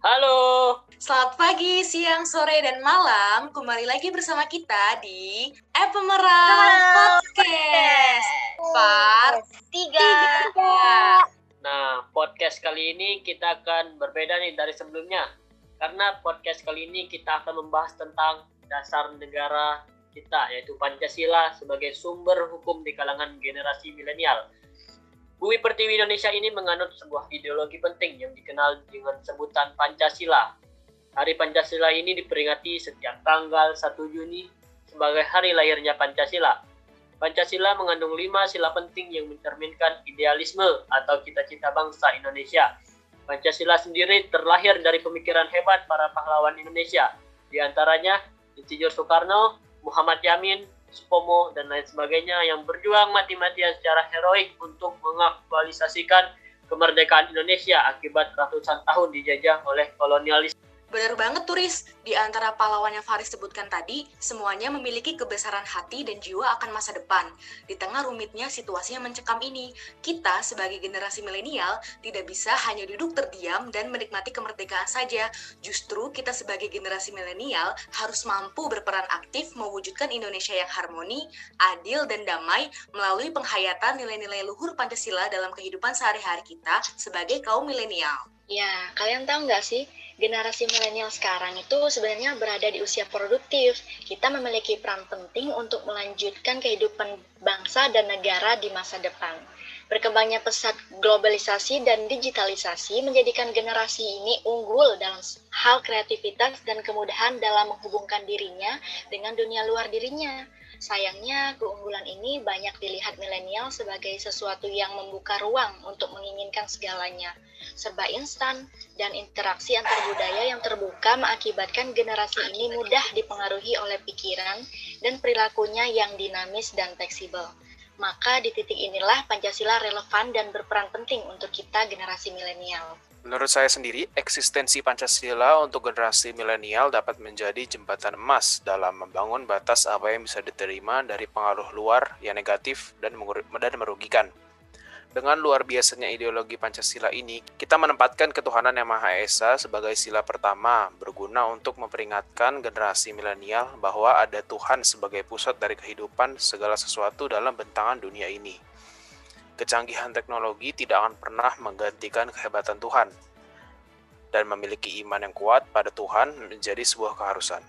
Halo. Selamat pagi, siang, sore, dan malam. Kembali lagi bersama kita di Epemerang Podcast. Part 3. Nah, podcast kali ini kita akan berbeda nih dari sebelumnya. Karena podcast kali ini kita akan membahas tentang dasar negara kita, yaitu Pancasila sebagai sumber hukum di kalangan generasi milenial. Bumi Pertiwi Indonesia ini menganut sebuah ideologi penting yang dikenal dengan sebutan Pancasila. Hari Pancasila ini diperingati setiap tanggal 1 Juni sebagai hari lahirnya Pancasila. Pancasila mengandung lima sila penting yang mencerminkan idealisme atau cita-cita bangsa Indonesia. Pancasila sendiri terlahir dari pemikiran hebat para pahlawan Indonesia, di antaranya Insinyur Soekarno, Muhammad Yamin, Supomo, dan lain sebagainya yang berjuang mati-matian secara heroik untuk mengaktualisasikan kemerdekaan Indonesia akibat ratusan tahun dijajah oleh kolonialis. Benar banget turis, di antara pahlawan yang Faris sebutkan tadi, semuanya memiliki kebesaran hati dan jiwa akan masa depan. Di tengah rumitnya situasi yang mencekam ini, kita sebagai generasi milenial tidak bisa hanya duduk terdiam dan menikmati kemerdekaan saja. Justru kita sebagai generasi milenial harus mampu berperan aktif mewujudkan Indonesia yang harmoni, adil, dan damai melalui penghayatan nilai-nilai luhur Pancasila dalam kehidupan sehari-hari kita sebagai kaum milenial. Ya, kalian tahu nggak sih, generasi milenial sekarang itu sebenarnya berada di usia produktif. Kita memiliki peran penting untuk melanjutkan kehidupan bangsa dan negara di masa depan. Berkembangnya pesat globalisasi dan digitalisasi menjadikan generasi ini unggul dalam hal kreativitas dan kemudahan dalam menghubungkan dirinya dengan dunia luar dirinya. Sayangnya, keunggulan ini banyak dilihat milenial sebagai sesuatu yang membuka ruang untuk menginginkan segalanya. Serba instan dan interaksi antar budaya yang terbuka mengakibatkan generasi ini mudah dipengaruhi oleh pikiran dan perilakunya yang dinamis dan fleksibel. Maka di titik inilah Pancasila relevan dan berperan penting untuk kita generasi milenial. Menurut saya sendiri, eksistensi Pancasila untuk generasi milenial dapat menjadi jembatan emas dalam membangun batas apa yang bisa diterima dari pengaruh luar yang negatif dan merugikan. Dengan luar biasanya ideologi Pancasila ini, kita menempatkan ketuhanan yang Maha Esa sebagai sila pertama, berguna untuk memperingatkan generasi milenial bahwa ada Tuhan sebagai pusat dari kehidupan segala sesuatu dalam bentangan dunia ini kecanggihan teknologi tidak akan pernah menggantikan kehebatan Tuhan. Dan memiliki iman yang kuat pada Tuhan menjadi sebuah keharusan.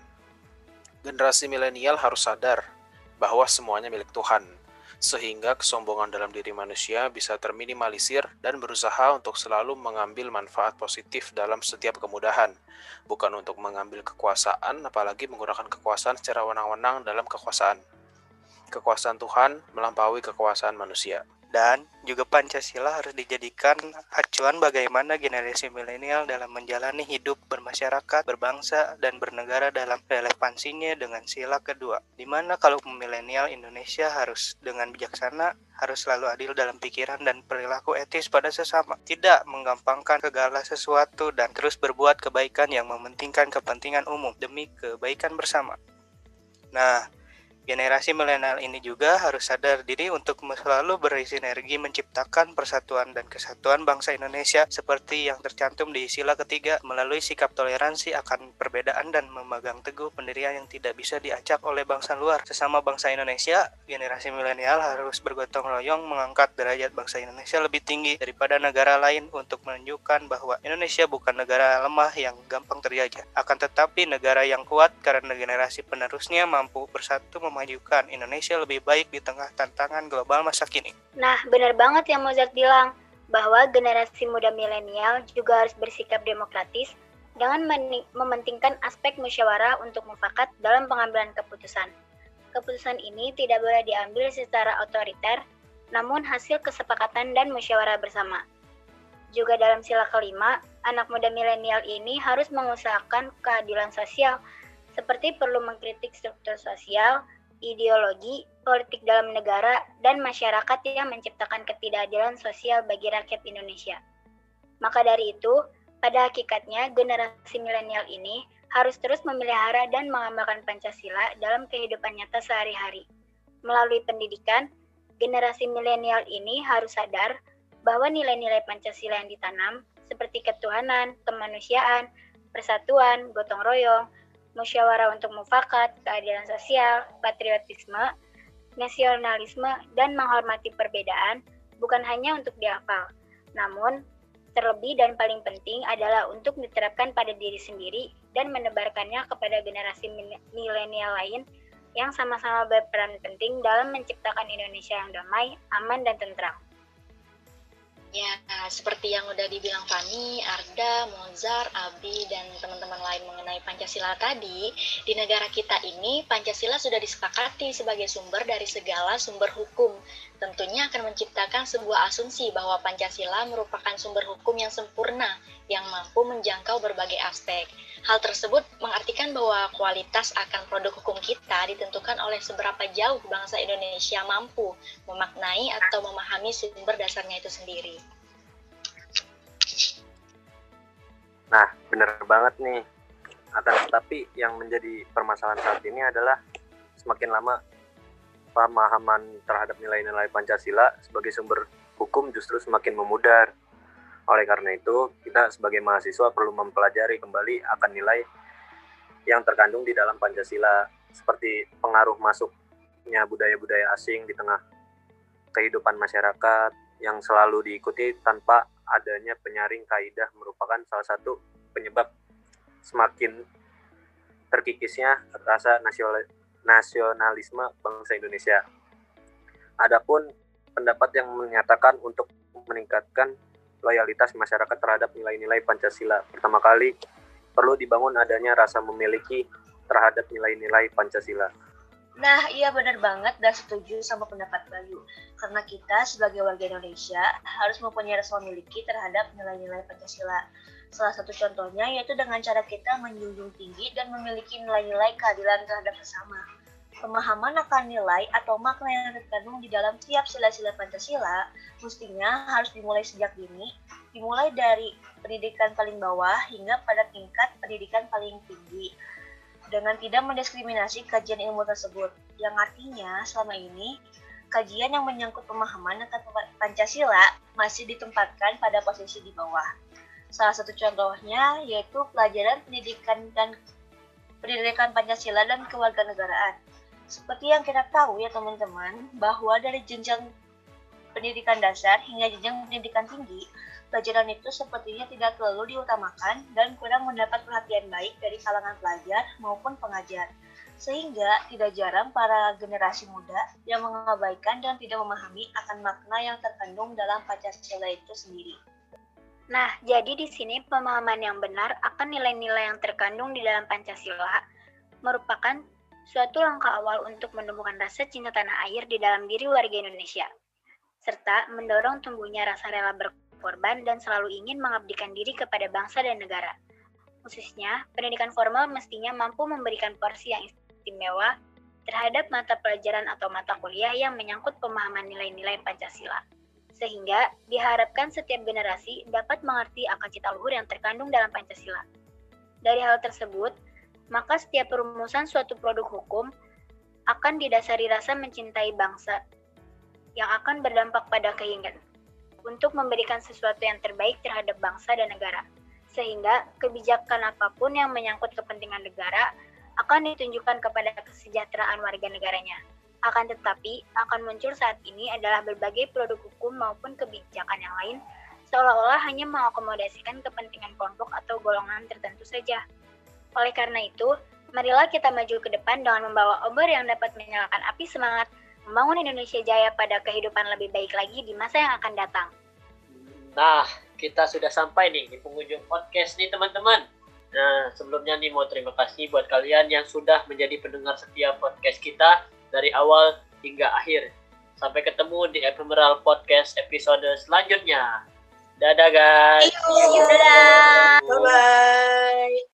Generasi milenial harus sadar bahwa semuanya milik Tuhan, sehingga kesombongan dalam diri manusia bisa terminimalisir dan berusaha untuk selalu mengambil manfaat positif dalam setiap kemudahan, bukan untuk mengambil kekuasaan, apalagi menggunakan kekuasaan secara wenang-wenang dalam kekuasaan. Kekuasaan Tuhan melampaui kekuasaan manusia. Dan juga Pancasila harus dijadikan acuan bagaimana generasi milenial dalam menjalani hidup bermasyarakat, berbangsa, dan bernegara dalam relevansinya dengan sila kedua. Di mana kalau milenial Indonesia harus dengan bijaksana, harus selalu adil dalam pikiran dan perilaku etis pada sesama. Tidak menggampangkan segala sesuatu dan terus berbuat kebaikan yang mementingkan kepentingan umum demi kebaikan bersama. Nah, Generasi milenial ini juga harus sadar diri untuk selalu bersinergi menciptakan persatuan dan kesatuan bangsa Indonesia seperti yang tercantum di sila ketiga melalui sikap toleransi akan perbedaan dan memegang teguh pendirian yang tidak bisa diacak oleh bangsa luar. Sesama bangsa Indonesia, generasi milenial harus bergotong royong mengangkat derajat bangsa Indonesia lebih tinggi daripada negara lain untuk menunjukkan bahwa Indonesia bukan negara lemah yang gampang terjajah, akan tetapi negara yang kuat karena generasi penerusnya mampu bersatu memajukan Indonesia lebih baik di tengah tantangan global masa kini. Nah, benar banget yang Mozart bilang, bahwa generasi muda milenial juga harus bersikap demokratis dengan mementingkan aspek musyawarah untuk mufakat dalam pengambilan keputusan. Keputusan ini tidak boleh diambil secara otoriter, namun hasil kesepakatan dan musyawarah bersama. Juga dalam sila kelima, anak muda milenial ini harus mengusahakan keadilan sosial, seperti perlu mengkritik struktur sosial, ideologi, politik dalam negara, dan masyarakat yang menciptakan ketidakadilan sosial bagi rakyat Indonesia. Maka dari itu, pada hakikatnya generasi milenial ini harus terus memelihara dan mengamalkan Pancasila dalam kehidupan nyata sehari-hari. Melalui pendidikan, generasi milenial ini harus sadar bahwa nilai-nilai Pancasila yang ditanam, seperti ketuhanan, kemanusiaan, persatuan, gotong royong, musyawarah untuk mufakat, keadilan sosial, patriotisme, nasionalisme, dan menghormati perbedaan bukan hanya untuk dihafal, namun terlebih dan paling penting adalah untuk diterapkan pada diri sendiri dan menebarkannya kepada generasi milenial lain yang sama-sama berperan penting dalam menciptakan Indonesia yang damai, aman, dan tentram. Ya, seperti yang udah dibilang Fani, Arda, Mozart, Abi, dan teman-teman lain mengenai Pancasila tadi, di negara kita ini Pancasila sudah disepakati sebagai sumber dari segala sumber hukum. Tentunya akan menciptakan sebuah asumsi bahwa Pancasila merupakan sumber hukum yang sempurna, yang mampu menjangkau berbagai aspek. Hal tersebut mengartikan bahwa kualitas akan produk hukum kita ditentukan oleh seberapa jauh bangsa Indonesia mampu memaknai atau memahami sumber dasarnya itu sendiri. Nah, benar banget nih. Akan tetapi yang menjadi permasalahan saat ini adalah semakin lama pemahaman terhadap nilai-nilai Pancasila sebagai sumber hukum justru semakin memudar. Oleh karena itu, kita sebagai mahasiswa perlu mempelajari kembali akan nilai yang terkandung di dalam Pancasila seperti pengaruh masuknya budaya-budaya asing di tengah kehidupan masyarakat yang selalu diikuti tanpa adanya penyaring kaidah merupakan salah satu penyebab semakin terkikisnya rasa nasionalisme bangsa Indonesia. Adapun pendapat yang menyatakan untuk meningkatkan loyalitas masyarakat terhadap nilai-nilai Pancasila. Pertama kali perlu dibangun adanya rasa memiliki terhadap nilai-nilai Pancasila. Nah, iya benar banget dan setuju sama pendapat Bayu. Karena kita sebagai warga Indonesia harus mempunyai rasa memiliki terhadap nilai-nilai Pancasila. Salah satu contohnya yaitu dengan cara kita menjunjung tinggi dan memiliki nilai-nilai keadilan terhadap sesama. Pemahaman akan nilai atau makna yang terkandung di dalam tiap sila-sila Pancasila mestinya harus dimulai sejak dini, dimulai dari pendidikan paling bawah hingga pada tingkat pendidikan paling tinggi dengan tidak mendiskriminasi kajian ilmu tersebut, yang artinya selama ini kajian yang menyangkut pemahaman tentang Pancasila masih ditempatkan pada posisi di bawah. Salah satu contohnya yaitu pelajaran pendidikan dan pendidikan Pancasila dan kewarganegaraan. Seperti yang kita tahu ya teman-teman, bahwa dari jenjang pendidikan dasar hingga jenjang pendidikan tinggi, pelajaran itu sepertinya tidak terlalu diutamakan dan kurang mendapat perhatian baik dari kalangan pelajar maupun pengajar. Sehingga tidak jarang para generasi muda yang mengabaikan dan tidak memahami akan makna yang terkandung dalam Pancasila itu sendiri. Nah, jadi di sini pemahaman yang benar akan nilai-nilai yang terkandung di dalam Pancasila merupakan suatu langkah awal untuk menumbuhkan rasa cinta tanah air di dalam diri warga Indonesia, serta mendorong tumbuhnya rasa rela ber korban dan selalu ingin mengabdikan diri kepada bangsa dan negara. Khususnya, pendidikan formal mestinya mampu memberikan porsi yang istimewa terhadap mata pelajaran atau mata kuliah yang menyangkut pemahaman nilai-nilai Pancasila. Sehingga diharapkan setiap generasi dapat mengerti akan cita luhur yang terkandung dalam Pancasila. Dari hal tersebut, maka setiap perumusan suatu produk hukum akan didasari rasa mencintai bangsa yang akan berdampak pada keinginan untuk memberikan sesuatu yang terbaik terhadap bangsa dan negara, sehingga kebijakan apa pun yang menyangkut kepentingan negara akan ditunjukkan kepada kesejahteraan warga negaranya. Akan tetapi, akan muncul saat ini adalah berbagai produk hukum maupun kebijakan yang lain seolah-olah hanya mengakomodasikan kepentingan kelompok atau golongan tertentu saja. Oleh karena itu, marilah kita maju ke depan dengan membawa obor yang dapat menyalakan api semangat membangun Indonesia Jaya pada kehidupan lebih baik lagi di masa yang akan datang. Nah, kita sudah sampai nih di penghujung podcast nih teman-teman. Nah, sebelumnya nih mau terima kasih buat kalian yang sudah menjadi pendengar setiap podcast kita dari awal hingga akhir. Sampai ketemu di Ephemeral Podcast episode selanjutnya. Dadah guys. Dadah. Bye-bye.